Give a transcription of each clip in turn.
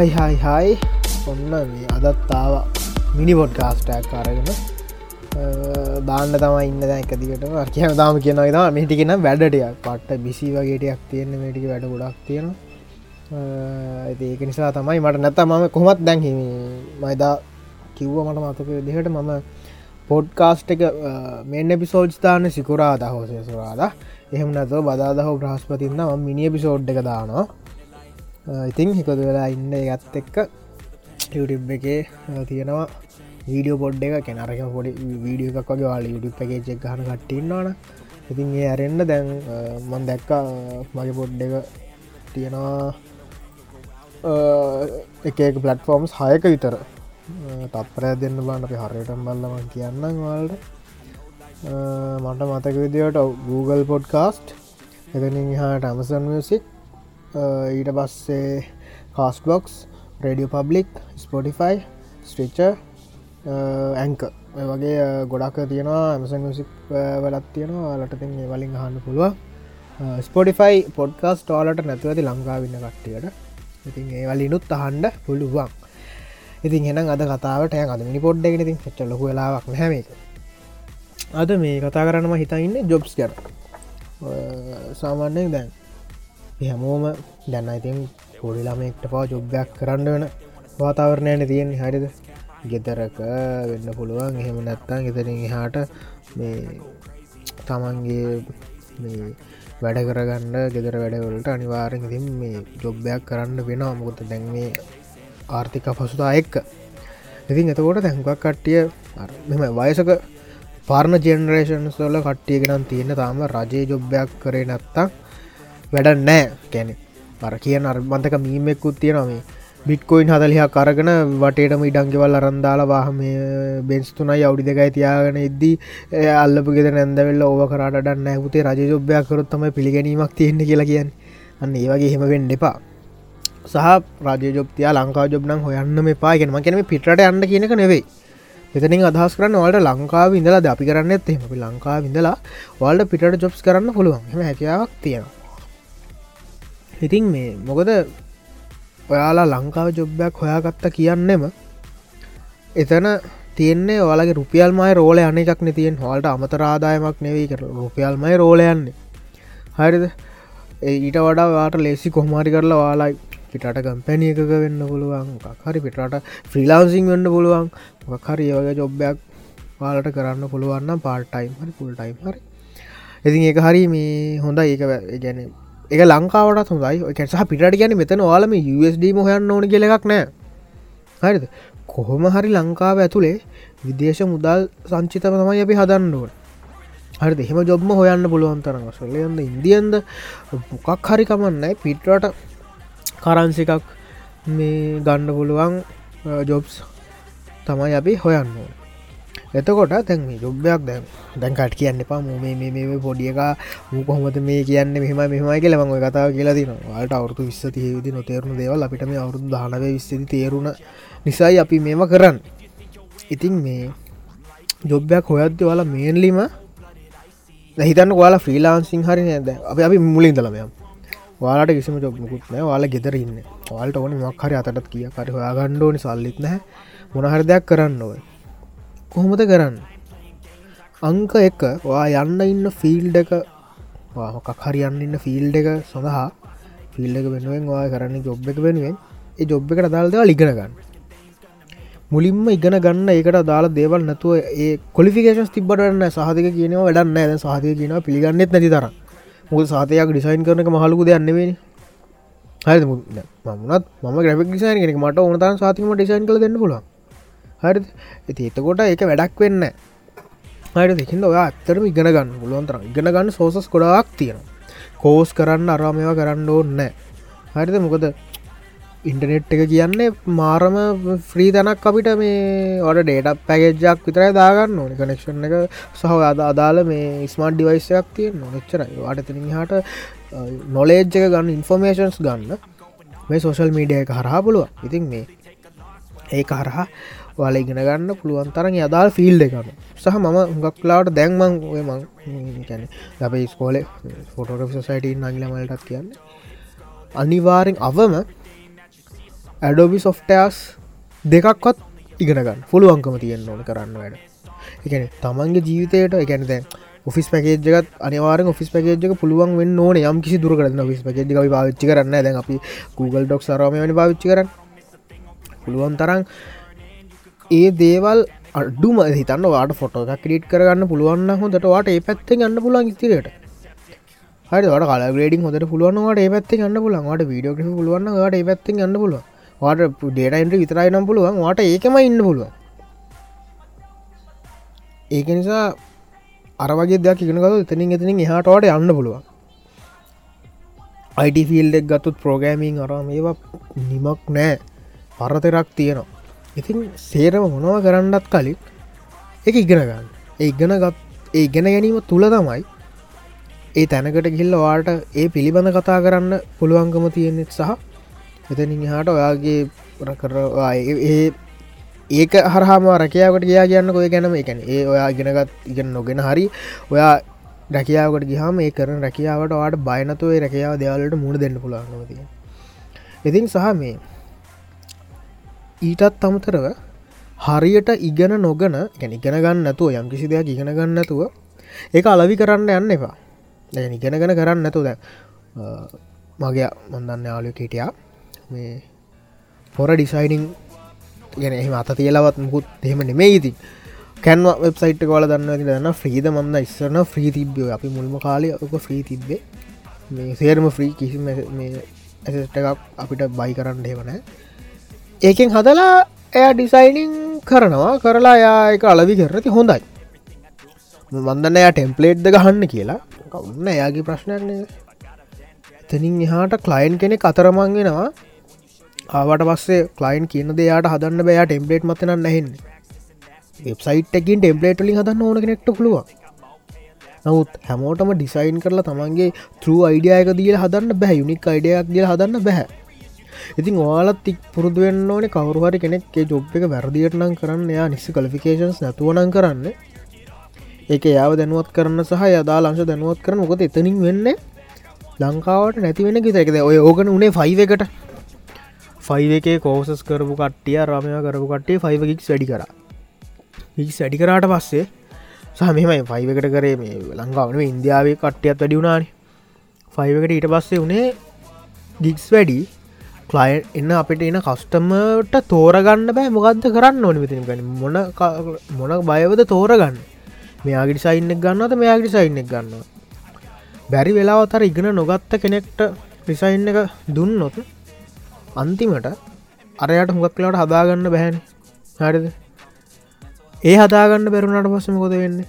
හයි හයි හයි ඔන්න මේ අදත්තාව මිනි පොඩ් කාස්ටක් අරගෙන දාන්න තම ඉන්න දැක දිකට කියන තාම කියන තා මේටිකෙන වැඩටයක් පට්ට බිසි වගේටයක් තියෙන මේටික වැඩ ගොඩක් තියෙනවා. ඒක නිසා තමයි මට නැත මම කොමත් දැන්හිම මයිදා කිව්ව මට මතක දෙහට මම පොඩ්කාස්ට් එක මෙන්න පිසෝජ්ස්ථාන සිකුරා දහෝසය සුරාද එහෙම නැතව බදාදහ බ්‍රහස්පතින්න ම මිනිිය පිසෝඩ් එක දානවා. ඉතින් හිකොද වෙලා ඉන්න ගත් එක්ක YouTube එකේ තියෙනවා වීඩියෝ පොඩ් එක. කෙනරක පොඩි වීඩියෝ එකක් වගේ වාල YouTube එකේ චෙක් ගහන කට්ටින්නවාන ඉතින් ඒ අරෙන්න්න දැන් මන් දැක්ක මගේ පොඩ් එක තියෙනවා එක පලටෆෝර්ම්ස් හයක විතර. තප්පරය දෙන්න බාන්න අපි හරයට බල්ලම කියන්න වාල්ට මට මතක විදිට Google පොඩ්කාස්ට් එතනින් හාට අමසන් මියසික් Uh, ඊට පස්සේ Castbox radio public Spotify Stitcher ඇංක වගේ uh, ගොඩක් තියෙනවා ඇමසන් සික් uh, වලත් තියෙනවා. ලටතින් වලින් හන්න පුළුව ස්පොටිෆයි පොඩ්කාස් ටෝලට නැතුව ඇති ලංකාවන්න කට්ටියට. ඉතින් ඒවලිනුත් අහන්ඩ පුළුවන්. ඉතින් හෙන අද කතාවට අද මිනි පොඩ්ඩගෙන ඉතින් ච්ච ලොක වෙලාවක් නැමක අද මේ කතා කරන්නම හිතයින්න ජොබ්ස් කර සාමාන්‍යයෙන් දැන් හැමෝම දැන්න ඉතින් පොඩිලාමෙක්ට පා ජොබ්බයක් කරන්න වෙන වාතාවරණයන තියෙන හරිද? ගෙදරක වෙන්න පුළුවන්. එහෙම නැත්තන් ගෙතරින් එහාට මේ තමන්ගේ වැඩ කරගන්න ගෙදර වැඩවලට අනිවාරෙන් ඉතින් මේ ජොබ්බයක් කරන්න වෙන අමුකොත දැන් මේ ආර්ථික පසුතා එක්ක. ඉතින් එතකොට දැංකක් කට්ටිය මෙම වයසක පාර්ණ ජෙනරේෂන් සොල්ල කට්ටියගෙනම් තියෙන තාම රජයේ ජොබ්බයක් කරේ නැත්තක් වැඩ නෑ කැනෙ අර කියන අර්බන්තක මීමෙක්කුත් තියෙනවේ බිට්කොයින් හදලිහ කරගෙන වටේටම ඉඩංගෙවල් අරන්දාලා වාහම බෙන්ස්තුනයි අවුඩි දෙකයි තියාගෙන එද්දී අල්ලපු ගෙද නැන්දවෙල්ල ඕව කරට නැහුතේ රජෝබ්‍යයක් කරොත්තම පිළිගැනීමක් තියෙන්නේ කියලා කියන්න. අන්න ඒවගේ හෙම වෙන්න එපා. සහ රජෝපතියා ලංකා ජොබ්නම් හොයන්න මේ පාගෙනම කෙනෙම පිටට යන්න කියනක නෙවෙයි. එතනින් අදහස් කරන්න වලට ලංකාව ඉඳලා අපි කරන්න එත්තෙම අපි ලංකා ඉඳලා වල්ට පිට ජොබ්ස් කරන්න පුළුවන්. හෙම හැකියාවක් තියෙනවා. ඉතින් මේ මොකද ඔයාලා ලංකාව ජොබ්බයක් හොයාගත්ත කියන්නෙම එතන තියෙන්නේ ඔයාලගේ රුපියල් මයි රෝල යන එකක් නතියෙන් හොල්ට අමතරාදායමක් නෙවී කර රුපියල් මයි රෝලයන්නේ හරිද? ඊට වඩා වාට ලෙසි කොහමාරි කරලා වාලායි පිටට කම්පැනි එකක වෙන්න පුළුවන් හරි පිටට ෆ්‍රීලාන්සිං වෙන්න පුළුවන් මොකහරි ඒවගේ ජොබ්බයක් වාලට කරන්න පුළුවන්න පාර්ටයිම් හරි පුල්ටයිම් හරි. ඉතින් ඒක හරි මේ හොඳ ඒක ගැන එක ලංකාවට හොඳයි. කැසහ පිට ගැන මෙතන වාලම USD මොහයන්න ඕන කියලෙක් නෑ. හරිද? කොහොම හරි ලංකාව ඇතුළේ විදේශ මුදල් සංචිතම තමයි අපි හදන්න ඕන. හරි දෙහෙම ජොබ්ම හොයන්න පුළුවන් තරම. සොල්ලයන්ද ඉන්දියන්ද මොකක් හරි කමන්නයි පිටරට කරන්සිකක් මේ ගණ්ඩ පුළුවන් uh, ජොබ්ස් තමයි අපි හොයන්න ඕන. එතකොට තැන් යොබ්බයක් දැන් දැන්කට කියන්න එපා. මු මේ පොඩිය එක මූ කොහොමද මේ කියන්න? මෙහම මෙමයි කියලම කතාව කියලා තින වාට අවුතු විස්ස තියවිදි නොතේරුණු දේවල් අපිට මේ අවුරුදු දානව විස්සති තේරුණ නිසයි අපි මේම කරන්න. ඉතින් මේ ජොබ්බයක් හොයද්ද වලා මේන්ලිම හිතන්න වාලා ෆ්‍රීලාන්සිං හරි නැද? අප අපි මුලින් දලමයම් වාලට කිසිම ජොබ්මකුත් නෑ වාල ගෙදරන්න වාල්ට ඕන මක්හරි අතටත් කිය කරි හොයා ගණ්ඩෝනි සල්ලිත් නැහැ. මොනහර දෙයක් කරන්න ඔය කොහොමද කරන්න? අංක එක වා යන්න ඉන්න ෆිල්ඩ එක මොකක් හරියන්න ඉන්න ෆිල්ඩ එක සඳහා ෆිල්ඩ එක වෙනුවෙන් වා කරන්න ජොබ් එක වෙනුවෙන් ඒ ජොබ් එකට දාල්දව ලිගෙන ගන්න. මුලින්ම ඉගෙන ගන්න ඒකට දාලා දේවල් නැතුව ඒ කොලිෆිකේෂන් තිබටන්න සහතික කියනව වැඩන්න ඇද සහතිය කියන පිළිගන්නෙත් නැති තර මුල් සාතයක් ඩිසයින් කරනක මහලුකු දෙයන්නවෙනි හරි මමුණත් ම ග්‍රපික් ිසයින් කෙනෙක්. මට ඕනතන් සාතිම ඩිසයින් කළ දෙන්න පුළුවන්. හරි ඇති එතකොට ඒක වැඩක් වෙන්න හයට දෙකින්ද ඔයා ඇත්තරම ඉගෙන ගන්න පුළුවන්තර ඉගෙන ගන්න සෝසස් ගොඩාක් තියෙන කෝස් කරන්න අරාමවා කරන්න ඕන්න හරිද? මොකද ඉන්ටනෙට් එක කියන්නේ මාරම ෆ්‍රී තැනක් අපිට මේ ඔට ඩේට පැකෙජ්ජක් විතරයි දාගන්න ඕනි. කනෙක්ෂන් එක සහ අද අදාල මේ ස්මර්ට් ඩිවයිසයක් තිය නොනෙච්චරයි වාට තින හට නොලේජ්ජක ගන්න ඉන්ෆෝර්මේෂන්ස් ගන්න මේ සෝශල් මීඩිය එක හරහා පුළුව ඉතින් මේ ඒ කරහා වල ඉගෙන ගන්න පුළුවන් තරන් අදාල් ෆිල් එකම සහ මම හුඟක්ලාට දැන්මං ඔය මං කැන ලබ ස්කෝල ෆොටෝග සයිට නගලමලටත් කියන්න. අනිවාරෙන් අවම ඇඩෝබි සොෆ්ටයස් දෙකක්වත් ඉගෙනගන්න පුළුවන්කම තියෙන් ඕන කරන්න වැඩ. එකන තමන්ගේ ජීවිතයට එකැන දැන් ඔෆිස් පැකේජගත් අනිවාර ෆිස් පැකේජක පුළුවන් වෙන්න ඕන යම් කිසි දුරකරන්න ෆිස් පැකේජ පාච්චි කරන්න දැන් අපි Google ඩොක් සරම වනි පාවිච්චි කරන්න. පුළුවන් තරම් ඒ දේවල් අඩුම හිතන්න වාට ෆොටෝ එකක් ක්‍රීට් කරගන්න පුළුවන් හොඳට වාට ඒ පැත්තෙන් ගන්න පුළුවන් ඉතිරයට හරි වට කල ගඩින් හොට පුළුවන්වාට ඒ පැත්ති ගන්න පුලන්වාට වීඩියෝ පුළුවන් වාට ඒ පැත්ති ගන්න පුළුව වාට ඩේටයින්ට විතරයි නම් පුළුවන්. වාට ඒකම ඉන්න පුළුවන්. ඒක නිසා අරවගේ දෙයක් ඉගෙනකතු එතනින් එතනින් එහටවාට යන්න පුළුවන්. අයිට ෆිල්ඩෙක් ගත්තුත් ප්‍රෝගෑමිං අරම ඒවා නිමක් නෑ. පරතරක් තියෙනවා. ඉතින් සේරම මොනව කරන්නත් කලින් එක ඉගෙන ගන්න. ඒ ඉගෙන ගත් ඒ ඉගෙන ගැනීම තුළ තමයි ඒ තැනකට ගිල්ල වාට ඒ පිළිබඳ කතා කරන්න පුළුවන්කම තියෙනෙත් සහ එතනින් හාට ඔයාගේ කරවා ඒ ඒක හරහම රැකියාවට ගයා කියන්න කොය ගැනම එකැන ඒ ඔයා ඉගෙනගත් ඉගෙන නොගෙන හරි ඔයා රැකියාවට ගහම ඒ කරන රැකියාවට වාට බයනතුවේ රැකියාව දෙවලට මුණ දෙන්න පුළන්නවතිය ඉතින් සහ මේ ඊටත් අමතරව හරියට ඉගෙන නොගන ගැන ඉගෙන ගන්න නැතුව යම් කිසි දෙයක් ඉගෙන ගන්න නැතුව ඒක අලවි කරන්න යන්න එපා. දැ ඉගෙනගෙන කරන්න නැතු දැ මගේ මන්දන්න යාලු කෙටියා මේ පොර ඩිසයිනිං ගැන එහම අත තියලවත් මුකුත් එහෙම නෙමේ ඉති කැන්ව වෙබ්සයිට් කල දන්න දන්න ්‍රීද මන්ද ඉස්සරන ්‍රී තිබ්බය අපි මුල්ම කාලය ඔක ්‍රී තිබ්බේ. මේ සේරම ෆ්‍රී කිසි ඇසට එකක් අපිට බයි කරන්න හෙවන ඒකෙන් හදලා එය ඩිසයිනිං කරනවා. කරලා යා එක අලවි කරති හොඳයි. මන්දන්න එයා ටෙම්පලේට්ද ගහන්න කියලා. කවුන්න එයාගේ ප්‍රශ්නයන්නේ එතනින් එහාට කලයින් කෙනෙ අතරමංගෙනවා ආවට පස්සේ කලයින් කියන දෙයාට හදන්න බෑ. ටෙම්පලේට් මතන නැහෙන්නේ වෙබ්සයිට් එකින් ටෙම්පලේට් ලින් හදන්න ඕන කෙනෙක්ට පුළුව නමුත් හැමෝටම ඩිසයින් කරලා තමන්ගේ තෘ අයිඩියයක දිය හදන්න බැහ යුනික් අයිඩයක් දිය හදන්න බැහැ ඉතින් ඕලත් තික් පුරදුවෙන් ඕන කවරුහරි කෙනෙක්ේ ජොබ් එක වැරදිට නම් කරන්න යා නිසි කලිෆිකේන්ස් නැතුවනන් කරන්න. ඒක යාව දැනුවත් කරන්න සහ යදා ලංශ දැනුවත් කරන. මොකද එතනින් වෙන්න ලංකාවට නැතිවෙන කිතැකද ඔය ඕගන උනේ ෆයිව එකට. ෆයිව එකේ කෝසස් කරපු කට්ටිය රමය කරපු කට්ටේ ෆයිවකික් වැඩි කර. හික් වැඩි කරාට පස්සේ සහමමයි ෆයිවකට කරේ මේ ලංකාවන ඉන්දියාවේ කට්ටියත් වැඩි වුණාන. ෆයිවකට ඊට පස්සේ වනේ ගික්ස් වැඩි. කලයින් එන්න අපිට එන කස්ටමට තෝරගන්න බෑ. මොකක්ද කරන්න ඕනි විතින ගනි මොන මොන බයවද තෝරගන්න? මෙයාගිට සයින්නෙක් ගන්නවද මෙයාගිට සයින්නෙක් ගන්නවා බැරි වෙලාවතර ඉගෙන නොගත්ත කෙනෙක්ට රිසයින් එක දුන්නොත් අන්තිමට අරයට හුඟක් කලාට හදාගන්න බැහැන හරිද? ඒ හදාගන්න බැරුණට පස්සම කොද වෙන්න?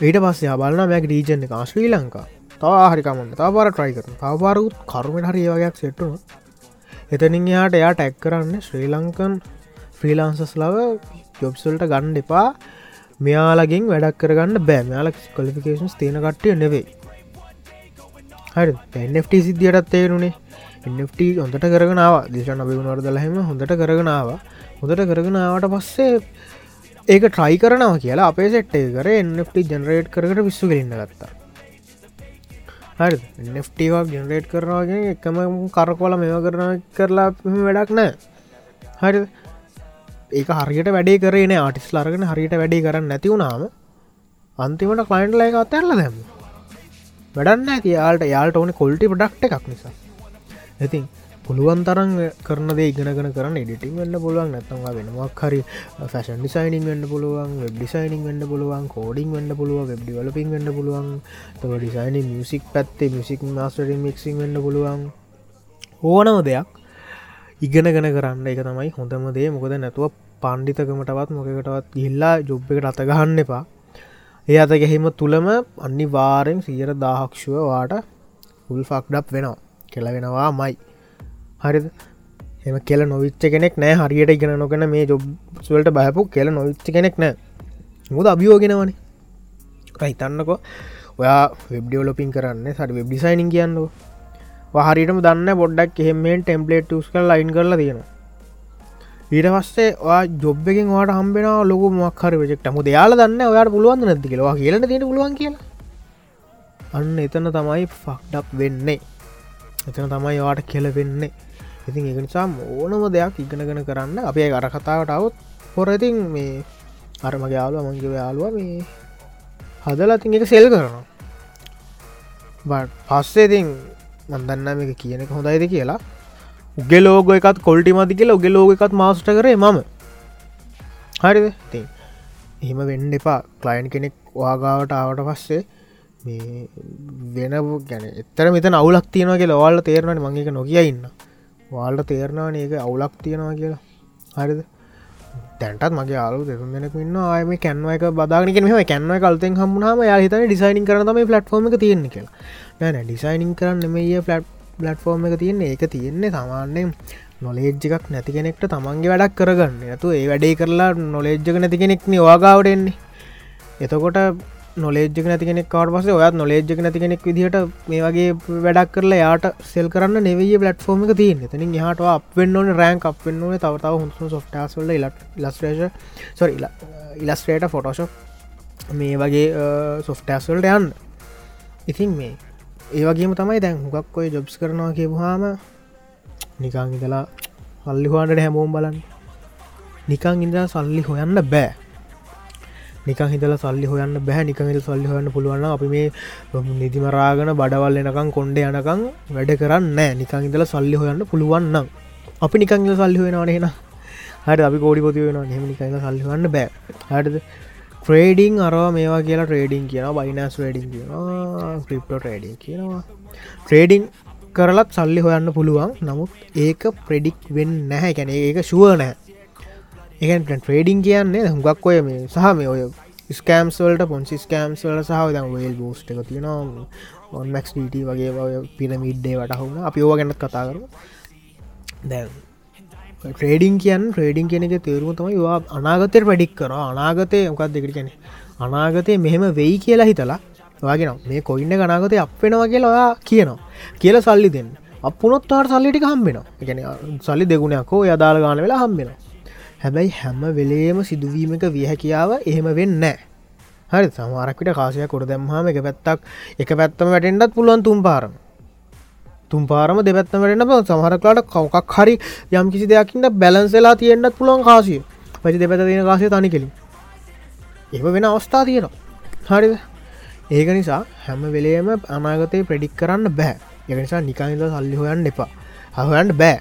ඊට පස්සේ බලන්න මැක් රීජන එක. ශ්‍රී ලංකා. තව හරිකමන්න තවපාර ට්‍රයි කරන තවපාරුත් කරුමට හරි වගයක් සෙට්ටුන එතනින් එයාට එයා ටැක් කරන්න ශ්‍රී ලංකන් ෆ්‍රීලාන්සස් ලව ජොබ්සල්ට ගණ්ඩ එපා. මෙයාලගින් වැඩක් කරගන්න බෑ. මෙයාල කොලිෆිකේන්ස් තියෙන කට්ටිය නෙවෙයි. හරි පෙන්ට සිද්ධියටත් තේරුණේ. එට හොඳට කරගෙනාව දේශන අභිගුණවර දලහෙම හොඳට කරගෙනාව හොඳට කරගෙනාවට පස්සේ ඒක ට්‍රයි කරනාව කියලා අපේ සෙට්ටේ කර එට ජනරේට් කරට විස්සු කරන්න ගත්තා. හරි නෙෆ්ටවක් ජනරේට් කරනවාගෙන එකම කරකොල මෙව කරන කරලා වැඩක් නෑ හරි ඒක හරියට වැඩේ කරන ආටිස් ලරගෙන හරියට වැඩේ කරන්න නැතිවුණාම අන්තිමට කලයින්ට් ලයි අතැරල දැම වැඩන්න ඇති යාල්ට යාල්ට ඕන කොල්ටි පඩක්ට එකක් නිසා. ඉතින් පුළුවන් තරන් කරන ඉගෙන කරන්න එඩිටිං වන්න පුළුවන් නැතවා වෙනමක් හරි ෆැෂන් ඩිසයිනින් වන්න පුළුවන් වෙබ් ඩිසයිනින් වන්න පුළුවන් කෝඩිං වන්න පුළුව වෙබ් ඩිවලපින් වන්න පුළුවන් තව ඩිසයිනි මියසික් පැත්තේ මිසික් මාස්ටරි මික්සින් වන්න පුළුවන්. ඕනම දෙයක් ඉගෙනගෙන කරන්න එක තමයි හොඳම දේ. මොකද නැතුව පණ්ඩිතකමටවත් මොකකටවත් ගිල්ලා ජොබ් එකට අතගහන්න එපා. ඒ අත ගැහිම තුළම අන්නි වාරෙන් සියර දාහක්ෂුව වාට හුල් ෆක්ඩප් වෙනවා. කෙලවෙනවා මයි හරිද? එම කියල නොවිච්ච කෙනෙක් නෑ. හරියට ඉගෙන නොකන මේ ජොබ්ස්වලට බයපු කියල නොවිච්ච කෙනෙක් නෑ. මුද අභියෝගෙනවනේ හිතන්නකො. ඔයා වෙබ්ඩියෝලොපින් කරන්න සට වෙබ් ඩිසයිනින් කියන්නවා හරිටම දන්න බොඩ්ඩක් එහෙමෙන් ටෙම්පලේට් ස් කල් ලයින් කරලා තියෙනවා. ඊට පස්සේ ජොබ් එකින් වාට හම්බෙන ලොක මක්හර වෙෙක් ම දයාල දන්න ඔයාට පුළුවන් නැති කියලවා කියලට තියෙන පුළුවන් කියලා. අන්න එතන තමයි ෆක්ඩක් වෙන්නේ. එතන තමයි වාට කෙල වෙන්නේ ඉතින් එක නිසා ඕනම දෙයක් ඉගෙනගෙන කරන්න. අපේ අර කතාවට අවුත් පොරඉතින් මේ අරමගේ යාලුව මංගේ යාලුව මේ හදලතින් එක සෙල් කරනවා. පස්සේතින් මන්දන්න මේක කියනෙක හොඳයිද කියලා. උගේ ලෝග එකත් කොල්ටි මති කියලා උගේ ලෝග එකත් මාස්ට කරේ මම. හරිද? ති එහෙම වෙන්න එපා. කලයින් කෙනෙක් වාගාවට ආවට පස්සේ මේ වෙන ගැන එතර මෙත අවුලක් තියෙනවාගේ ලොවල්ල තේරණට මංක නොකිය ඉන්න. වාල්ට තේරණවා ඒක අවුලක් තියෙනවා කියලා. හරිද? තැන්ටත් මගේ ආලු දෙතුන් දෙනෙක ඉන්න ආයම කැන්ව එක බදාගනක මෙම කැන්ව කල්තෙන් හම්ුණම යාහිතන ඩිසයිනින් කරනම පලට්ෆෝර්ම එක තියෙන කියලා. නැන ඩිසයිනින් කරන්න මේ පලට් පලට්ෆෝර්ම් එක තියෙන්නේ. ඒක තියෙන්නේ සමාන්‍යෙන් නොලේජ්ජිකක් නැති කෙනෙක්ට තමන්ගේ වැඩක් කරගන්න. ඇතු ඒ වැඩේ කරලා නොලේජ්ජක නැති කෙනෙක් වාගාවටෙන්නේ එතකොට නොලේජ්ක නැති කෙනෙක් කට පස ඔයත් නොලේජ්ක නැති කෙනෙක් විදිහට මේ වගේ වැඩක් කරලා යාට සෙල් කරන්න නෙවී පලට්ෆෝර්ම එක තියන්න. තින හට අපෙන් ඕන රෑන් අපෙන් ඕන තවතාව හුසු සොෆ්ටස්වල්ල ඉලස්ට්‍රේෂ සොර ඉලස්ට්‍රේට ෆොටෝශප් මේ වගේ සොෆ්ටස්වල්ට යන්න. ඉතින් මේ ඒවගේම තමයි දැන් හුගක් ඔය ජොබ්ස් කරනවා කියපුහාම නිකං ඉදලා සල්ලි හොන්ට හැමෝම් බලන්න. නිකං ඉඳ සල්ලි හොයන්න බෑ. නික හිතල සල්ලි හොයන්න බැහ නිකහිල් සල්ලි හොයන්න පුළුවන් අපි මේ නිදිමරාගන බඩවල් එනකං කොන්්ඩ යනකං වැඩ කරන්න නිකං ඉදල සල්ලි හොයන්න පුළුවන්නම් අපි නිකං සල්ලි හොයෙනවාන හෙන හට අපි කෝඩි පොති වෙන හෙම නිකං සල්ලි හන්න බෑ. හටද ට්‍රේඩිං අරවා මේවා කියලා ට්‍රේඩිං කියන බයිනස් ඩිං කියන ක්‍රිප්ටෝ ට්‍රේඩිං කියනවා. ට්‍රේඩිං කරලත් සල්ලි හොයන්න පුළුවන්. නමුත් ඒක ප්‍රෙඩික් වෙන්න නැහැ. කැන ඒක ශුව නෑ එක ට්‍රේඩිං කියන්නේ හුඟක් ඔය මේ සහ මේ ඔය ස්කෑම්ස්වලට පොන්සි ස්කෑම්ස්වල සහ දම් වේල් බෝස්ට එක තියෙනවා. ඔන්මක්ස් ඩට වගේ පිරමිඩ්ඩේ වටහුණ අපි ඕව ගැනත් කතා කරු දැ ට්‍රේඩිං කියන් ට්‍රේඩිං කියන එක තේරුම තමයි වා අනාගතයට වැඩික් කර අනාගතය මොකක් දෙකට කැනෙ අනාගතය මෙහෙම වෙයි කියලා හිතලා වගෙන මේ කොයින්න ගනාගතය අපෙනවා කියලා ඔයා කියනවා. කියල සල්ලි දෙන්න. අපපුනොත්වාට සල්ලිටි හම්බෙන ගැන සල්ලි දෙගුණයක්කෝ යදාල ගාන වෙලා හම්බෙන හැබැයි හැම වෙලේම සිදුවීමක වියහැකියාව එහෙම වෙන්න හරි සමාරක්විට කාසය කොර දැම්හම එක පැත්තක් එක පැත්තම වැටෙන්ඩත් පුළුවන් තුම් පාරම. තුම් පාරම දෙපැත්තම වෙන්න සමහරක්ලාට කවකක් හරි යම් කිසි දෙයක්කින්න බැලන්සලා තියෙන්න්නත් පුළුවන් කාසිය. පචි දෙපැත තියෙන කාසය තනි කෙලින්. එම වෙන අවස්ථා තියෙනවා. හරිද? ඒක නිසා හැම වෙලේම අනාගතය ප්‍රඩික් කරන්න බෑ. එකනිසා නිකයිද සල්ලි හොයන්න එපා. හහොයන්ට බෑ.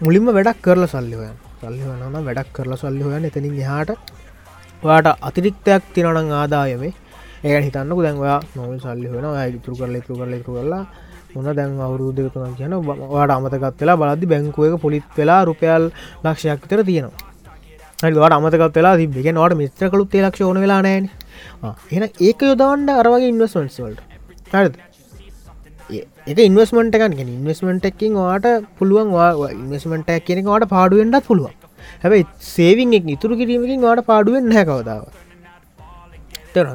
මුලින්ම වැඩක් කරලා සල්ලි හොයන් සල්ලි වනන වැඩක් කරලා සල්ලි හොයන් එතනින් එහාට ඔයාට අතිරික්තයක් තිනනං ආදායමේ. ඒ හිතන්නක දැන්වා නොවල් සල්ලි වෙන ඉතුරු කරල ඉතුරු කරල ඉතුරු කරලා මොන දැන් අවුරුදක තුන කියන වාට අමතකත් වෙලා බලදි බැංකුවක පොලිත් වෙලා රුපියල් ලක්ෂයක් තර තියෙනවා. වට අමතකත් වෙලා තිබෙන නට මිත්‍ර කළුත් ලක්ෂ ඕන වෙලා නෑන එන ඒක යොදවන්ඩ අරවගේ ඉන්වස්මන්ස්වල්ට හරිද? ඒක ඉන්වස්මට එකන් ඉන්වස්මට එකින් වාට පුළුවන් ඉන්වස්මට කියනෙ වාට පාඩුවෙන්ටත් පුළුවන්. හැබයි සේවිං එක් ඉතුරු කිරීමකින් වාට පාඩුවෙන් හැකවදාව තර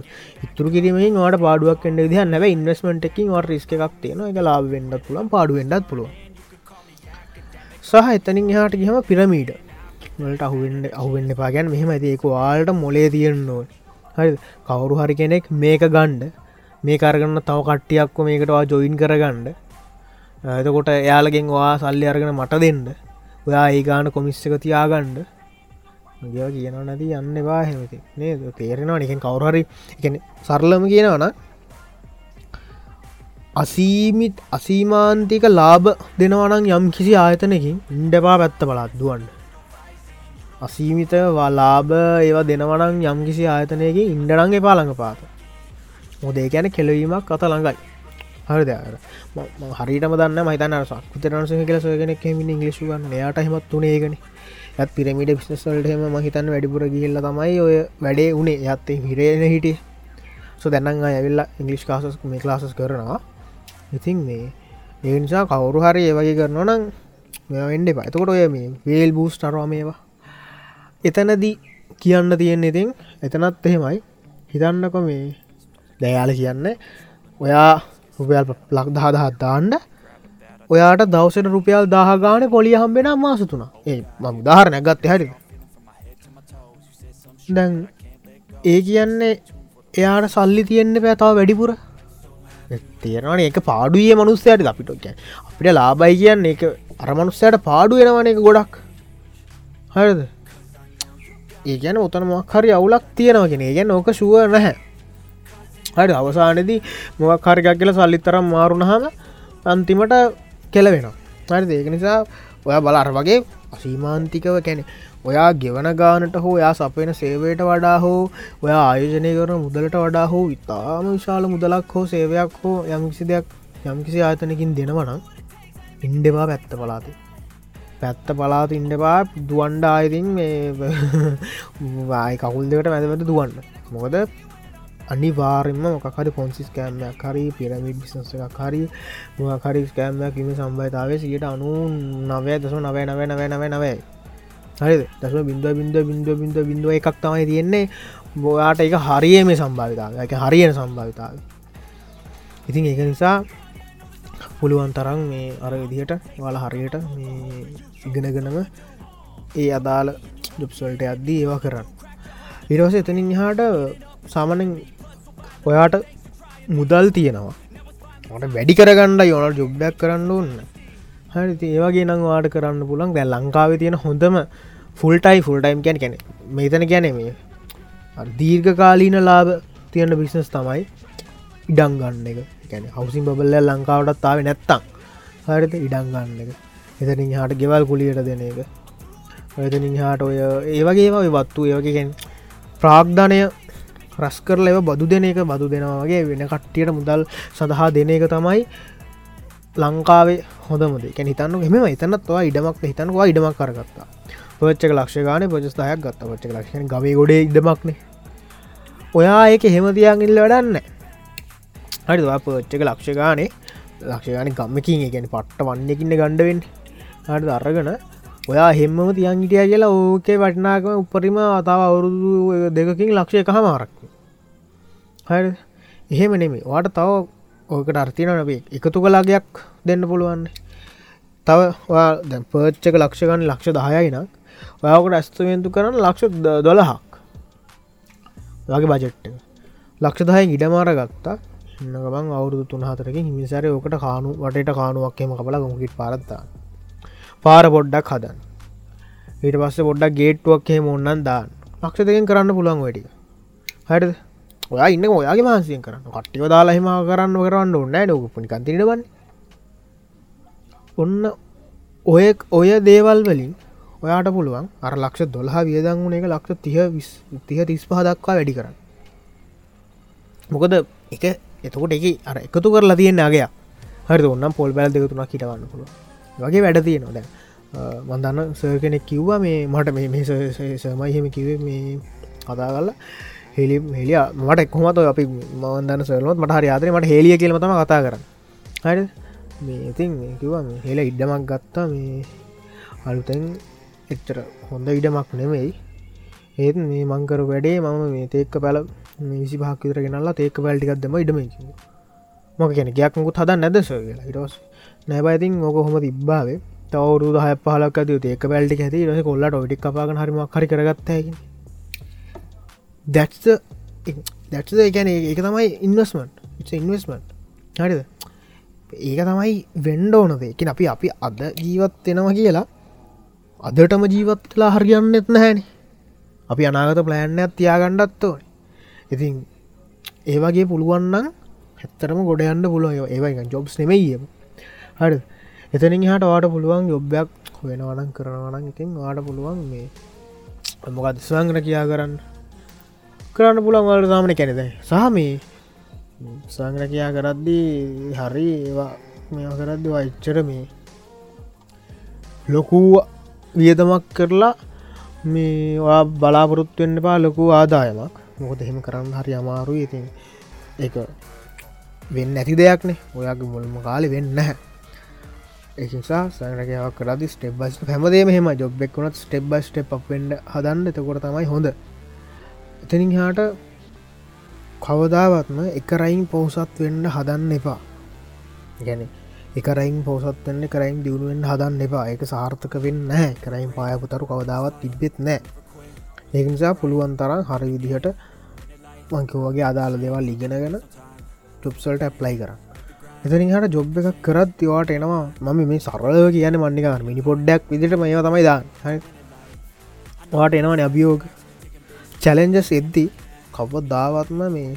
ඉතුර කිරීමෙන් වාට පාඩුවක් එන්න විදිහ නැව ඉන්වස්මට එකින් වට රිස්ක එකක් තියෙන එක ලාබෙන්ඩත් පුළන් පාඩුවෙන්ඩත් පුළුව සහ එතනින් එහාට ගහම පිරමීඩ වලට අහුවෙන්ඩ අහුවෙන්න්න පාගැන් මෙහෙම ඇතික වාල්ට මොලේ තියෙන්න්නෝ හරි කවුරු හරි කෙනෙක් මේක ගණ්ඩ මේ කරගන්න තව කට්ටියක්කො මේකටවා ජොයින් කරගණ්ඩ එතකොට එයාලගෙන් වා සල්ලි අරගෙන මට දෙන්න. ඔයා ඒ ගාන කොමිස්සක තියාගණ්ඩ ගව කියනවා නැති යන්න බා හෙමති නේ. තේරෙනවා නිකෙන් කවුරහරි එක සරලම කියනවන අසීමිත් අසීමාන්තික ලාභ දෙනවනං යම් කිසි ආයතනකින් ඉන්ඩපා පැත්ත බලත් දුවන්න. අසීමිත ලාභ ඒවා දෙනවනං යම් කිසි ආයතනයකින් ඉන්ඩරන්ගේ පාළඟ පාත මොදේ ගැන කෙලවීමක් කත ළඟයි. හරි දෙර හරිටම දන්න මයිතන සක්තරන්ස කියල සයගෙන කෙමින් ඉංගලිශුගන්න යාට හෙමත් තුනේගෙන ඇත් පිරමිට බිස්නස්වල්ටම මහිතන් වැඩිපුර ගිල්ල තමයි ඔය වැඩේ උනේ. යත්තේ හිරේන හිටිය. සො දැන්න ඇවිල්ලා ඉංගලිස් කාසස් මේ ලාසස් කරනවා. ඉතින් මේ ඒ නිසා කවුරු හරි ඒවගේ කරනවා නම් එන්ඩ පතකොට ඔය මේ වේල් බූස් ටරවා මේවා. එතනදී කියන්න තියෙන ඉතින් එතනත් එහෙමයි. හිතන්නක මේ දෑයාල කියන්න ඔයා රුපියල් ලක් දහදහත් දාන්න. ඔයාට දවසට රුපියල් දාහගාන පොලිය හම්බෙන මාසතුන ඒ මම දාහරණ ගත්ත හරි දැන් ඒ කියන්නේ එයාට සල්ලි තියෙන්න්න පැතාව වැඩිපුර. තියෙනවන එක පාඩුවේ මනුස්සයට අපිට කිය අපිට ලාබයි කියන්න එක අරමනුස්සයට පාඩු වෙනවන එක ගොඩක්. හරිද? ඒ ගැන ඔතන මක්හරි අවුලක් තියෙනවගෙන ඒ ගැන ඕක ශුව නැහැ. හරි අවසානදී මොක් හරිකක් කියල සල්ලිතරම් මාරුණහම අන්තිමට කෙලවෙන හරි ඒක නිසා ඔය බලර වගේ අසීමාන්තිකව කැනෙ ඔයා ගෙවන ගානට හෝ යා සපෙන සේවයට වඩා හෝ ඔය ආයෝජනය කරන මුදලට වඩා හෝ ඉතාම විශාල මුදලක් හෝ සේවයක් හෝ යම්කිසි දෙයක් යම්කිසි ආතනකින් දෙනවනම් ඉන්ඩවා පැත්ත පලාති පැත්ත පලාත ඉන්ඩපා දුවන්ඩ ආයතින් මේ වායි කකුල් දෙකට මැදවද දුවන්න. මොකද අනිවාරෙන්ම මොකරි පොන්සිස් කෑම්මයක් හරි පිරමිඩ් බිසස එකක් හරි මොකරි ස්කෑම්මයක් කිම සම්බයිතාවේ සියට අනු නවය දස නවය නවය නවය නවය නවයි. හරි දසම බින්දුව බින්දුව බින්දුව බින්දුව බින්දුව එකක් තමයි තියෙන්නේ. බොයාට එක හරිය මේ සම්භාවිතාව එක හරියන සම්භාවිතාව ඉතින් ඒක නිසා පුළුවන් තරම් මේ අර විදිහට වල හරියට මේ ඉගෙනගෙනම ඒ අදාළ ජුප්සල්ට අද්දී ඒවා කරන්න. ඉරවස එතනින් හාට සාමනෙන් ඔයාට මුදල් තියෙනවා. ට වැඩි කරගන්න යොනල් ජොබ්ඩක් කරන්න ඕන්න හරි ඒවගේ නම් වාට කරන්න පුළන් දැ ලංකාව තියෙන හොඳම ෆුල්ටයි ෆුල්ටයිම් කැන කැන මෙතන ගැනෙමේ දීර්ඝ කාලීන ලාභ තියෙන බිස්නස් තමයි ඉඩං ගන්න එක. ගැන හවසින් බබල්ල ලංකාවටත් තාව නැත්තම්. හරිත ඉඩං ගන්න එක. එතනින් හට ගෙවල් කුලියට දෙන එක. එතනින් හාට ඔය ඒවගේම වත්තු ඒවගේගෙන් ප්‍රාග්ධනය රස් කරල එව බදු දෙන එක බදු දෙනවාගේ වෙන කට්ටියට මුදල් සඳහා දෙන එක තමයි ලංකාවේ හොඳමද. කැන හිතන්න එම එතනත්වා ඉඩමක් හිතනවා ඉඩමක් කරගත්තා පච්චක ලක්ෂගාන පොජස්ථායක් ගත්ත. පච්චක ලක්ෂණ ගවේ ගොඩ ඉඩමක්නේ ඔයා ඒක හෙමතියන් ඉල්ල වැඩන්න හරිවා පච්චක ලක්ෂගානේ ලක්ෂගාන ගම්මකින් ගැන පට්ට වන්නකින්න ගණ්ඩවෙන් හට අරගන ඔයා හෙම්මම තියන් හිටිය කියලා ඕකේ වටනාකම උපරිම අතාව අවුරුදු දෙකකින් ලක්ෂය කහ මාරක් හරි. එහෙම නෙමේ වාට තව ඕකට අර්තින නබේ එකතු කලාගයක් දෙන්න පුළුවන්. තව දැ පච්චක ලක්ෂගන්න ලක්ෂ දහයයිනක් ඔයාකට ඇස්තමේන්තු කරන්න ලක්ෂ දොළහක්. වගේ බජෙට්ට ලක්ෂ දහය ඉඩමාර ගත්තා ගමන් අවුදු තුන්හතරක හිමිසර ඕකට කානු වටට කානුවක්කම කබල ගොගිට පාරත්තා පාර පොඩ්ඩක් හදන් ඊට පස්ස පොඩ්ඩක් ගේට්ුවක්කේ මොන්නන් දාන්න. ලක්ෂ දෙකෙන් කරන්න පුළන් වැඩිය හට ඔයා ඉන්න ඔයාගේ මාන්සියෙන් කරන්න. කට්ටිව දාලාහිම කරන්න කරන්න ඔන්න නොකුපනි කන්තිරබන්න ඔන්න ඔය ඔය දේවල් වලින් ඔයාට පුළුවන් අර ලක්ෂ දොල්හ වියදං වුණ එක ලක්ෂ තිය තිය තිස් පහ දක්වා වැඩි කරන්න. මොකද එක එතකොට එක අර එකතු කරලා තියෙන අගේ හරි ඔන්නම් පොල් බැල් දෙකතුනක් හිටවන්න පුළුව වගේ වැඩ තියෙනවා. දැන් මන්දන්න සර් කෙනෙක් කිව්වා මේ මට මේ සමයිහෙම කිවේ මේ කතා කල්ලා හෙලි හෙලිය මට එක්කොමත අපි මන්දන්න සරලොත් මට හරි ආදරේ මට හෙලිය කියලමතම කතා කරන්න. හරි මේ ඉතින් කිව්වා හෙල ඉඩමක් ගත්තා මේ අලුතැන් එච්චර හොඳ ඉඩමක් නෙමෙයි. ඒත් මේ මංකර වැඩේ මම මේ තේක්ක පැල විසි පහක්විතර ගෙනල්ලා තේක පැල්ටිකක් දෙම ඉඩම මොක කෙන ගයක් මුකුත් හදන්න නැද සො කියලා? ඉටස් නැබයිතින් මොක හොම තිබ්බාවේ. තවරු හ පහලක් ඇති ඒක පැල්ටි ඇති රස කොල්ලට ොටි කපාග හරිම හරි කරගත්තයකි දැත්ස දැත්ද එකැන ඒක තමයි ඉන්වස්මන්ට් ඉන්වස්මන්ට් හරිද? ඒක තමයි වෙන්ඩෝනද එක අපි අපි අද ජීවත් වෙනවා කියලා අදටම ජීවත්ලා හරියන්නෙත් නැහැන. අපි අනාගත ප්ලෑන්නයක් තියාගණ්ඩත් ඕන. ඉතින් ඒවගේ පුළුවන්නම් හැත්තරම ගොඩ යන්න පුළුව ඒවයි ජොබ්ස් නෙමයි හරි. එතනින් හට වාට පුළුවන් යොබ්බයක් වෙනවනම් කරනවනම් ඉතින් වාට පුළුවන් මේ මොකත් ස්වංගන කියා කරන්න. කරන්න පුළන් වලට තාමන කැනෙද සහ මේ සංගන කියා කරද්දී හරි ඒවා මෙ කරද්දි වයිච්චර මේ ලොකුව වියදමක් කරලා මේවා බලාපොරොත්තුවෙන්න පා ලොකු ආදායමක්. මොකද එහෙම කරන්න හරි අමාරු ඉතින් එක වෙන්න ඇති දෙයක්නේ ඔයාගේ මුල්ම කාලි වෙන්න හැ ඒසා සනකයාව කරදි ස්ටෙබ් බස් හැමදේ මෙහම ජොබ් එක්කුණත් ස්ටෙබ් බස් ටප් පෙන්ඩ හදන්න. එතකොට තමයි හොඳ. එතනින් හාට කවදාවත්ම එකරයින් පෝසත් වෙන්න හදන්න එපා. ගැන එකරයින් පෝසත් වන්න කරයින් දියුණුවෙන් හදන්න එපා. එක සාර්ථක වෙන්න නෑ කරයින් පායපුතරු කවදාවත් තිබෙත් නෑ ඒනිසා පුළුවන් තරම් හරි විදිහට මංකවගේ අදාළ දෙවල් ඉගෙනගෙන චුප්සල්ට ඇප්ලයි කර එතනින් හට ජොබ් එකක් කරත් තිවාට එනවා මම මේ සරලව කියන මන්නික මිනි පොඩ්ඩක් විදිට මේ තමයි දාන්න. වාට එනවන අභියෝග. චැලෙන්ජස් එද්දී කව දාවත්ම මේ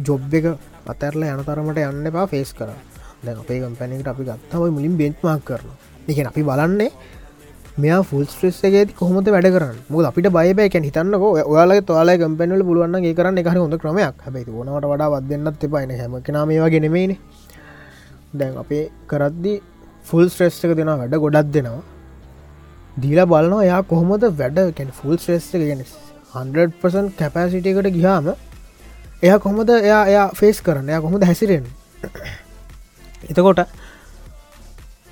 ජොබ් එක අතැරල යන තරමට යන්න එපා ෆේස් කර දැ අපේ කම්පැනිකට අපි ගත්තම මුලින් බෙන්්මක් කරන එක අපි බලන්නේ මෙයා ෆුල් ස්ට්‍රෙස් එකේති කොහොමද වැඩ කරන්න? මුද අපිට බයබෑකැන් හිතන්නක ඔයාල තුවාල කම්පැනල පුළුවන් ඒ කරන්න එක හොඳ ක්‍රමයක්. හැබයි ඕනට වඩා වදන්නත් එපයින හැම කෙනමවා ගෙනෙමේන දැන් අපේ කරද්දි ෆුල් ස්ට්‍රෙස් එක දෙෙන වැඩ ගොඩක් දෙනවා. දීලා බලනවා එයා කොහොමද වැඩ කැන් ෆුල් ස්ට්‍රෙස් එක ගෙනෙස් 100% කැපෑසිටකට ගිහාම එය කොහොමද එයා එයා ෆේස් කරන්න? එයා කොහොමද හැසිරෙන් එතකොට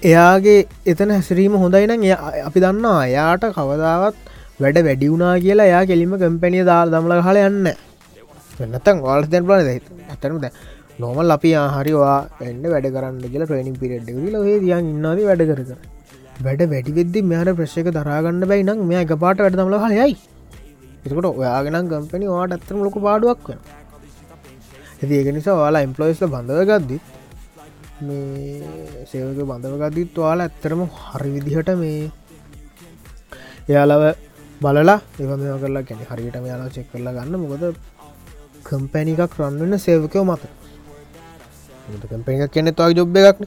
එයාගේ එතන හැසිරීම හොඳයි නම් අපි දන්නවා එයාට කවදාවත් වැඩ වැඩි වුනා කියලා එයා කෙලිම කම්පැනිය දා දමල හල යන්න එන්නතන් වල් දැන් පල ඇතරම දැ නොමල් අපි ආහරිවා එන්න වැඩ කරන්න කියලා ට්‍රේනිින් පිරෙඩ් ල ේ දියන් ඉන්නද වැඩ කර කර වැඩ වැඩි වෙද්දි මෙයාට ප්‍රශ්ක දරාගන්න බයි නම් මෙය එක පාට වැඩ දමල හයයි එකට ඔයාගෙන ගම්පැනි වාට ඇත්තම ලොක පාඩුවක් වෙන ඇති ඒක නිසා වාලා එම්පලොයිස්ල බඳව ගද්දිත් මේ සේවක බඳවගදීත් වාල ඇත්තරම හරි විදිහට මේ එයාලව බලලා ඒම මේ කරලා කැනෙ හරියට යාලා චෙක් කරලා ගන්න. මොකද කම්පැනිකක් රන්වන්න සේවකයෝ මත. කම්පැනික් කෙනෙ තයි ජොබ් එකක්න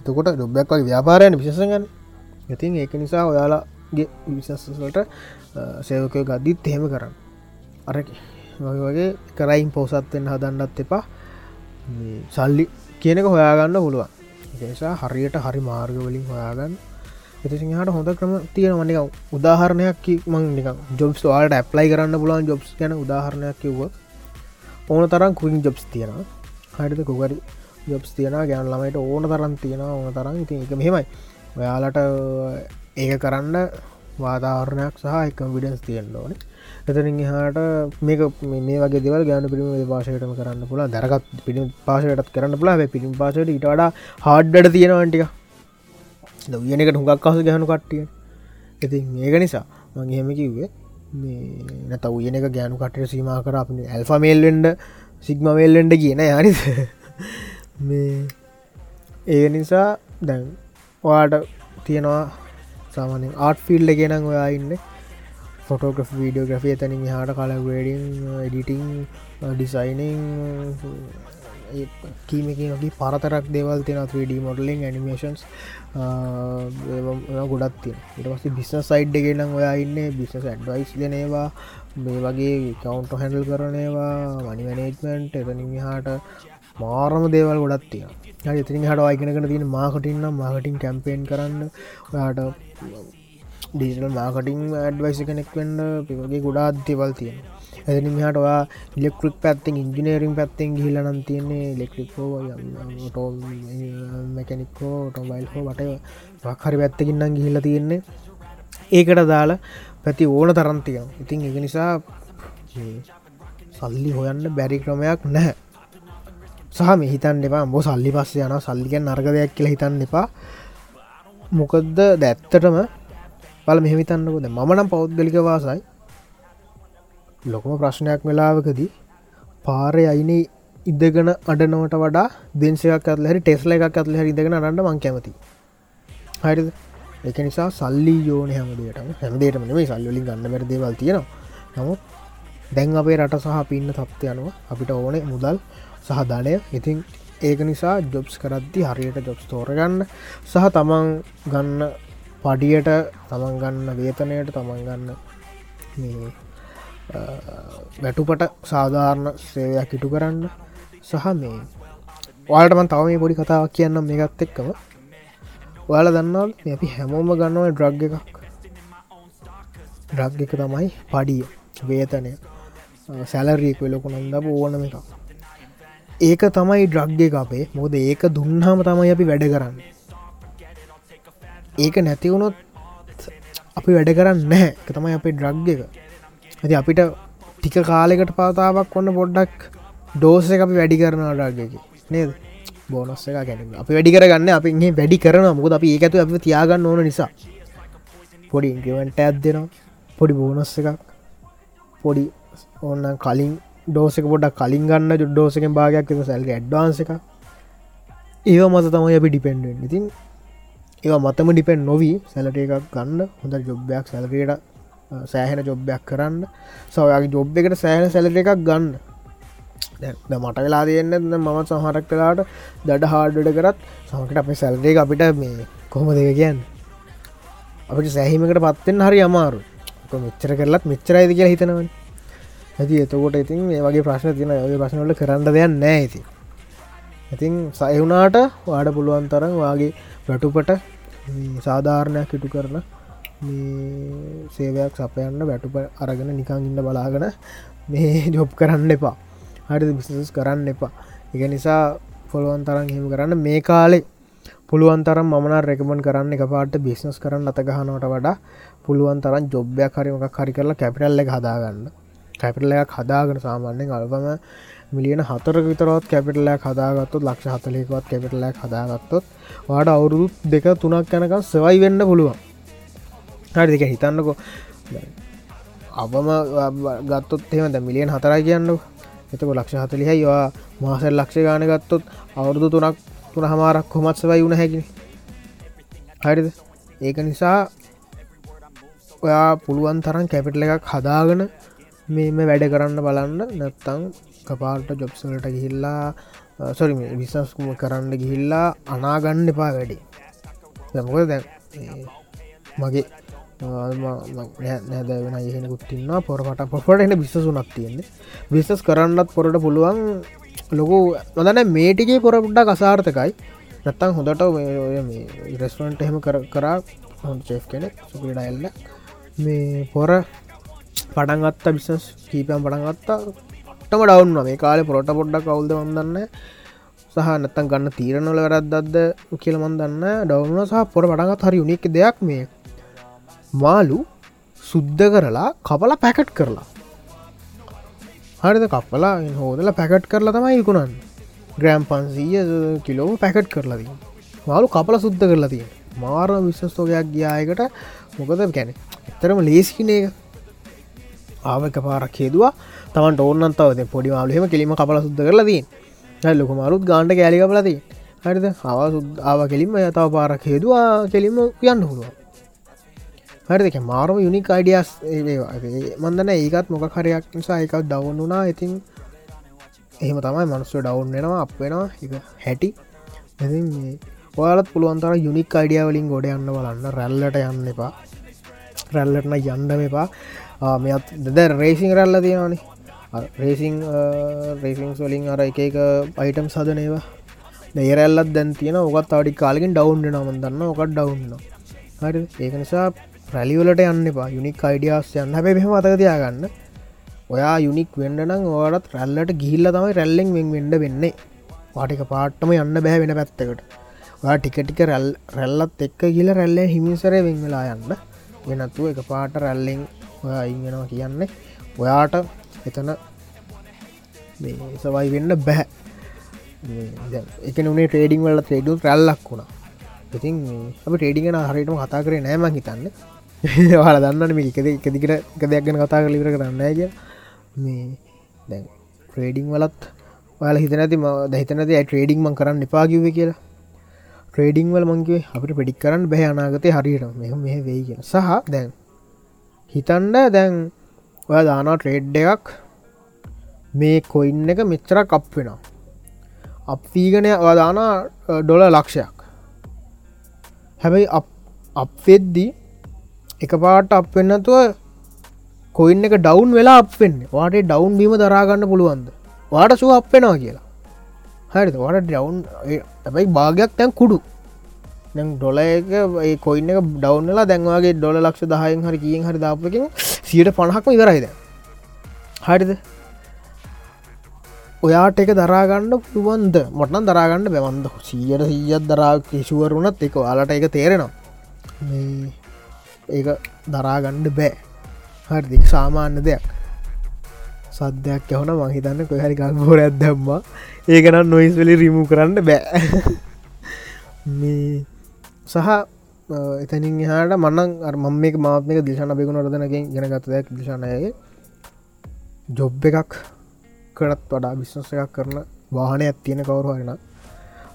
එතකොට ජොබ්බක් වගේ ව්‍යාපාරයන විශසගන්න ඉතින් ඒක නිසා ඔයාලාගේ විශස්සලට සේවකය ගදදිත් එහෙම කරන්න. අර වගේ කරයින් පෝසත්වෙන් හදන්නත් එපා. සල්ලි කියනක හොයාගන්න පුළුවන්. නිසා හරියට හරි මාර්ගවලින් හොයාගන්න. එතිසිහට හොඳ ක්‍රම තියෙන වනික උදාහරණයක් මං නික ජොබ්ස් වාට ඇප්ලයි කරන්න පුලන් ජොබ්ස් ගැන උදාහරණයක් කිව්ව ඕන තරම් කුයින් ජොබ්ස් තියෙන හරිත කුගරි ජොබ්ස් තියෙන ගැන ළමයිට ඕන තරන් තියෙන ඕන තරම්. ඉතින් එක මෙහෙමයි. ඔයාලට ඒක කරන්න වාතාවරණයක් සහ එකම් විඩන්ස් තියෙන්න්න ඕනේ. එතරින් හට මේක මේ වගේ දෙවල් ගෑන පිළිම පාශයටම කරන්න පුලා දරගත් පිි පාසයටත් කරන්න පුලා පිටිම් පාසට ඉට වඩා හාඩ්ඩ තියෙනවන්ටික දයනකට හුඟක් කස ගැහනු කට්ටිය ඉති මේක නිසා මගේ හෙම කිව්වේ නැත උයන එක ගෑනු කටය සීම කර අප ඇල්ෆමේල්ෙන්ඩ සිග්මමේල්ලෙන්ඩ කියන යනි මේ ඒ නිසා දැන් වාට තියෙනවා සාමානෙන් ආට් ෆිල්ඩ ගෙනං ඔයා ඉන්නේ. ෆොටෝග්‍රෆ වීඩියෝග්‍රෆිය තනින් හට කල වඩින් එඩිටිං ඩිසයිනිං කීමකනගේ පරතරක් දෙවල් තින 3D මොඩලින් ඇනිමේෂන්ස් ගොඩත් තිය ඉට පස්සේ බිස්න සයිඩ් ගෙනම් ඔයා ඉන්න බිස්නස් ඇඩ්වයිස් දෙනවා මේ වගේ කවන්ට හැඩල් කරනවා මනි මනේජ්මන්ට් එතනින් හාට මාරම දේවල් ගොඩත් තිය ඉතින් හට අයිගෙනකට තියෙන මාකටින්න මාකටින් කැම්පේන් කරන්න ඔයාට ඩීටල් මාකටිං ඇඩ්වයිස කෙනෙක් වන්න පිගේ ගොඩාත් දෙවල් තියෙන ඇතිනි හට ඔයා ඉලෙක්ට්‍රික් පැත්තිෙන් ඉංජිනේරින් පැත්තෙන් ගිල්ලනම් තියන්නේ ලෙක්ට්‍රික්කෝ ටෝ මැකැනික්කෝ ටොමයිල් හෝ වට වක්හරි පැත්තකින්නම් ගිහිල්ල තියෙන්නේ. ඒකට දාලා පැති ඕන තරන්තිය ඉතින් එක නිසා සල්ලි හොයන්න බැරි ක්‍රමයක් නැහැ. සහ මෙහිතන් එපා. බො සල්ලි පස්ස යන සල්ලිකෙන් අර්ග දෙයක් කියල හිතන්න එපා. මොකදද? දැත්තටම බල මෙහිතන්නකොද මනම් පෞද්ගලික වාසයි. ලොකම ප්‍රශ්නයක් වෙලාවකදී පාරය අයිනේ ඉදගෙන අඩනවට වඩා දෙන්සයක් ඇත්ලහරි ටෙස්ල එකක් ඇත්ල හරි ඉදගෙන අන්න මං කැමති හරිද? එක නිසා සල්ලි යෝන හැමදේට හැමදේටම මේ සල්ලින් ගන්න බැර දේවල් තියෙනවා. නමුත් දැන් අපේ රට සහ පින්න තත්ව යනවා අපිට ඕනේ මුදල් සහ ධනය. ඉතින් ඒක නිසා ජොබ්ස් කරද්දි හරියට ජොබ්ස් තෝරගන්න සහ තමන් ගන්න පඩියට තමන් ගන්න වේතනයට තමන් ගන්න මේ වැටුපට සාධාරණ සේවයක් ඉටු කරන්න සහ මේ වාලටමන් තව මේ පොඩි කතාවක් කියන්න මේගත් එක්කම. ඔයාල දන්നാൽ අපි හැමෝම ගන්නව ඩ්‍රග් එකක්. ඩ්‍රග් එක තමයි පඩිය වේතනය. සැලරීක ලොකු නන්ද ඕනම එක ඒක තමයි ඩ්‍රග්ග අපේ. මොද ඒක දුන්නාම තමයි අපි වැඩ කරන්න. ඒක නැතිවුණොත් අපි වැඩ කරන්න නැහැ. එක තමයි අපේ ඩ්‍රග් එක. ඇති අපිට ටික කාලෙකට පාතාවක් ඔන්න පොඩ්ඩක් ඩෝස එක අපි වැඩි කරන ඩග්ගකි නේද? බෝනස්ස එක ගැන අපි වැඩි කරගන්න අපිගේ වැඩි කරන මුකද අපි ඒකතු අපි තියාගන්න ඕන නිසා. පොඩි ඉන්ක්‍රවට ඇත් දෙනවා. පොඩි බෝනස්ස එකක්. පොඩි ඔන්න කලින් ඩෝසක පොඩක් කලින් ගන්න ජුඩ්ඩෝසකෙන් භාගයක්. සැල්ග ඇඩ්වාන්ස එක ඒව මත තමයි අපි ඩිපෙන්ඩෙන් ඉතින් ඒ මතම ඩිපෙන් නොවී සැලට එකක් ගන්න හොඳ ජොබ්බයක් සැලකයට සෑහෙන ජොබ්බයක් කරන්න. සවයාගේ ජොබ් එකට සෑහෙන සැලට එකක් ගන්න. මට වෙලා තියන්න මම සහරක් කලාට දඩ හාඩඩ කරත් සමකට අප සැල්රේ අපිට මේ කොහොම දෙක කියන්න? අපට සෑහිමකට පත්තෙන් හරි අමාරු මෙච්චර කරලත් මෙච්චරයිද කියලා හිතනවන්. ඇති එතකොට ඉතින් මේ වගේ ප්‍රශ්න තින ඔය ප්‍රශ්නවල කරන්න දෙයක් නෑ ඇති ඉතින් සයවුනාට වාඩ පුළුවන් තරම් වගේ වැටුපට සාධාරණයක් හිටු කරන සේවයක් සපයන්න වැටුප අරගෙන නිකං ඉන්න බලාගෙන මේ ජොබ් කරන්න එපා. හරි බිසිස් කරන්න එපා. එක නිසා පොළුවන් තරන් හිම කරන්න. මේ කාලේ පුළුවන් තරම් මන රෙකමන් කරන්න එක පාට බිස්නස් කරන්න අතගහනවට වඩා පුළුවන් තරන් ජොබ්යක් හරිමක් හරි කරලා කැපිටල්ල එක හදාගන්න. කැපිටලයක් හදාගෙන සාමාන්‍යෙන් අල්පම මිලියන හතර විතරත් කැපිටලයක් හදාගත්තුත් ලක්ෂ හතලයකවත් කැපිටලයක් හදාගත්තොත් වාඩ අවුරුදු දෙක තුනක් යැනකම් සවයි වෙන්න පුළුවන්. හරි දෙක හිතන්නකො. අවම ගත්තොත් එම ද මිලියන් හතරයි කියන්නු එතක ලක්ෂ හතලිහ ඒවා මාසල් ලක්ෂ ගාන ගත්තොත් අවුරුදු තුනක් තුන හමාරක් කොමත් සවයි වුණ හැකින. හරිද? ඒක නිසා ඔයා පුළුවන් තරන් කැපිටල එකක් හදාගෙන මෙම වැඩ කරන්න බලන්න. නැත්තං කපාල්ට ජොබ්සලට ගිහිල්ලා සොරි විසස්කුම කරන්න ගිහිල්ලා අනාගන්න එපා වැඩි. මොක දැන් මගේ නැදවෙන ඒහෙනකුත්තින්න පොරට පොට එන බිස්සසුනක් තියෙන්නේ. විිස්සස් කරන්නත් පොරට පුළුවන් ලොකු නොදන මේටිගේ පොරපුඩ්ඩ කසාර්ථකයි නැත්තං හොඳට රෙස්ටරන්ට එහෙම කර කරා හො චෙෆ් කෙනෙක් සුපිට එල්ල මේ පොර පටන්ගත්ත බිස්නස් කීපයම් පටන්ගත්තා ටම ඩවන්න මේ කාලෙ පොට පොඩ්ඩක් කවුද වදන්න සහ නැත්තන් ගන්න තීරණල වැරද්දද කියලමන් දන්න ඩවුන සහ පොර පටගත් හරි යුනික් දෙයක් මේ. මාලු සුද්ධ කරලා කපල පැකට් කරලා. හරිද? කපලා හෝදල පැකට් කරලා තමයි ඉකුණන් ග්‍රෑම් පන්සීය කිලෝ පැකට් කරලාදී මාලු කපල සුද්ධ කරලා තිය මාර විශ්වස්තෝකයක් ගියායකට මොකද ගැන එතරම ලේසිකින එක ආවක පාරක් හේදවා. තමන් ඕන්නන්තාවද පොඩි මාලුහෙම කෙලීම කපල සුද්ද කරලදී ලොක මාරුත් ගාන්ට කෑලිකපලදී හරිද? හවා සුද් ආව කෙලින්ම යතාව පාරක් හේදවා කෙලින්ම කියන්න හුරුව හරික මාරම යුනික් අයිඩියස් මන්දන ඒකත් මොක කරයක් නිසා එකක් ඩවුන් වුනා ඉතින් එහෙම තමයි මනුස්ව ඩවුන් වෙනවා අප වෙනවා. එක හැටි. ඔයාලත් පුළුවන්තර යුනික් අයිඩිය වලින් ගොඩ යන්න බලන්න. රැල්ලට යන්න එපා. රැල්ලටන යන්ඩම එපා. මෙත් දෙද රේසිං රැල්ල තියෙනවානේ. රේසිං රේසිං සොලින් අර එක එක අයිටම් සදනේවා දෙරැල්ලත් දැන් තියෙන ඔකත් අඩි කාලකින් ඩවන්් නමන් දන්න ඔකට ඩවන්න හරි ඒක නිසා රැලිවලට යන්න එපා. යුනික් අයිඩියස් යන්න. හැබ මෙහම අතක තියාගන්න. ඔයා යුනික් වෙන්ඩනම් ඕලත් රැල්ලට ගිල්ල තමයි රැල්ලෙන් වෙන් වෙන්ඩ වෙන්නේ. පාටික පාට්ටම යන්න බෑ වෙන පැත්තකට. ඔයා ටිකටික රැල් රැල්ලත් එක්ක ගිල රැල්ල හිමිසරය වෙන් වෙලා යන්න. වෙනත්තුව එක පාට රැල්ලෙන් ඔයා ඉගෙනවා කියන්නේ. ඔයාට එතන සවයි වෙන්න බැහැ එක නේ ටේඩිං වල ටේඩු රැල්ලක් වුණා. ඉතින් අප ටේඩිගෙන හරිටම කතා කරේ නෑම හිතන්න. වාල දන්නන මේ එකද එකදිකට එක දෙයක් ගැන කතා කලිවර කරන්න කිය මේ දැන් ට්‍රේඩිං වලත් ඔයාල හිතන ඇති දහිතනද ට්‍රේඩිං මං කරන්න එපාකිව කියලා. ට්‍රේඩිං වල මංගේ අපිට පෙඩික් කරන්න බැහ අනාගතය හරියට මෙ මෙහ වෙයි කිය සහ දැන් හිතන්ඩ දැන් ඔය දානා ට්‍රේඩ් එකක්. මේ කොයින්න එක මෙච්චර කප් වෙනවා. අප්වීගනය දානා ඩොල ලක්ෂයක්. හැබැයි අපෙද්දී එක පාට අප වෙන්නතුව කොයින්න එක ඩවන්් වෙලා අපෙන් වාට ඩවන්් බීම දරාගන්න පුළුවන්ද? වාට සුව අපෙනවා කියලා. හරි වට ඩවන්් ඇබයි භාගයක් තැන් කුඩු. ඩොල එක කොයින්න එක ඩවන්ලා දැන්වාගේ ඩොල ලක්ෂ දහයෙන් හරි කියෙන් හරි දාපකින් සියට පණහක්ම ඉවරයිද හරිද? ඔයාට එක දරාගන්න පුළුවන්ද? මොටන දරාගන්න බැවන්ද සීයට සීයත් දරා කිෂුවරුණත් එක යාලට එක තේරෙනවා. ඒක දරාගණ්ඩ බෑ. හරිදි? සාමාන්‍ය දෙයක්. සද්‍යයක් යවන මහිතන්න කොහරි ගල්ගෝර ඇදම්මා ඒකනම් නොයිස් වෙලි රිමු කරන්න බෑ. මේ සහ එතනින් හට මන්නන් මම මේක මාත්මක දිශන බෙකුණ රදනකින් ගෙනගතදයක් දිශනයගේ ජොබ් එකක් කරත් වඩා බිශ්නස එකක් කරන වාහනය ඇත්තියෙන කවරු හරින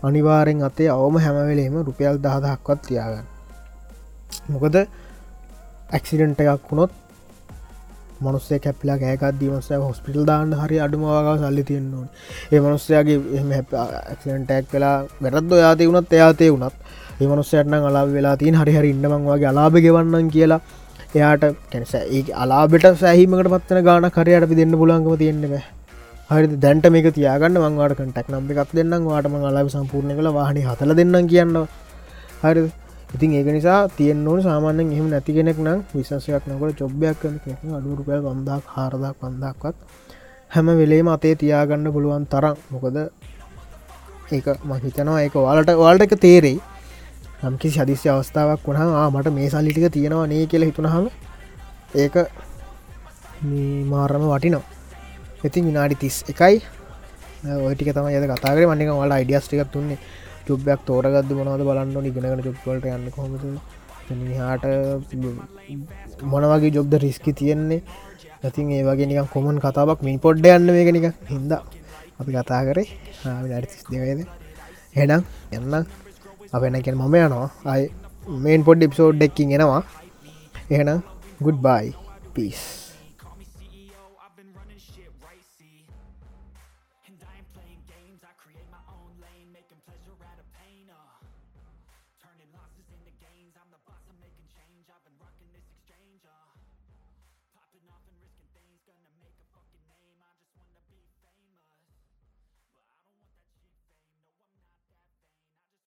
අනිවාරෙන් අතේ අවම හැමවෙලේම රුපියල් දහදහක්වත් තියාගන්න. මොකද ඇක්සිඩන්ට එකක් වුණොත් මනුස්සේ කැපිලා ගෑකත් දීමස හොස්පිටල් දාන්න හරි අඩුමවාගව සල්ලි තියෙන්නවා ඒ මනුස්සයාගේ ක්ටක් කලා වැරද්ද යාතය වුණත් එයාතේ වුණත් ඒ මනුස්සයටන අලා වෙලා තින් හරි හරි ඉන්නමං වගේ අලාභ ගෙවන්නන් කියලා එයාට කැනස ඒ අලාබෙට සෑහීමකට පත්වන ගාන කරයට අපි දෙන්න පුලන්ගම තියෙන්නෙම හරි දැන්ට මේක තියාගන්න මංවාට කටක් නම්ි එකක් දෙන්නම් වාටම අලාබ සම්පූර්ණය කළ වාහනි හතල දෙන්නම් කියන්න හරි ඉතින් ඒක නිසා තියෙන් ඕන සාමාන්‍යෙන් එහෙම නැති කෙනෙක් නම් විශසයක් නකට චොබ්බයක් කන කෙනෙක් අඩුරුපය වන්දක් හාරදක් වන්දක්වත් හැම වෙලේම අතේ තියාගන්න පුළුවන් තරම්. මොකද ඒක මහිතනවා ඒක වාලට වාල්ට එක තේරෙයි. යම්කි ශදිස්්‍ය අවස්ථාවක් වුණා මට මේ සල්ලිටික තියෙනවා නේ කියල හිතුනහම ඒක මාරම වටිනවා. ඉතින් විනාඩි තිස් එකයි ඔයටික තම යද කතාගේ මන්නක වල අයිඩියස්ටිකක් තුන්නේ චුබ්බයක් තෝරගද මොනවද බලන්න නිගෙනගෙන චුප්වලට යන්න කොමද හාට මොනවගේ ජොබ්ද රිස්කි තියෙන්නේ? ඇතින් ඒ වගේ නික කොමන් කතාවක් මින් පොඩ්ඩ යන්න මේකනික හින්ද. අපි කතා කරේ. ඩිස් දෙවේද හෙනම් එන්න අපෙනකෙන් මම යනවා. අයි මේන් පොඩ් ඉප්සෝඩ් ඩෙක්කින් එනවා. එහෙනම් ගුඩ් බයි පිස්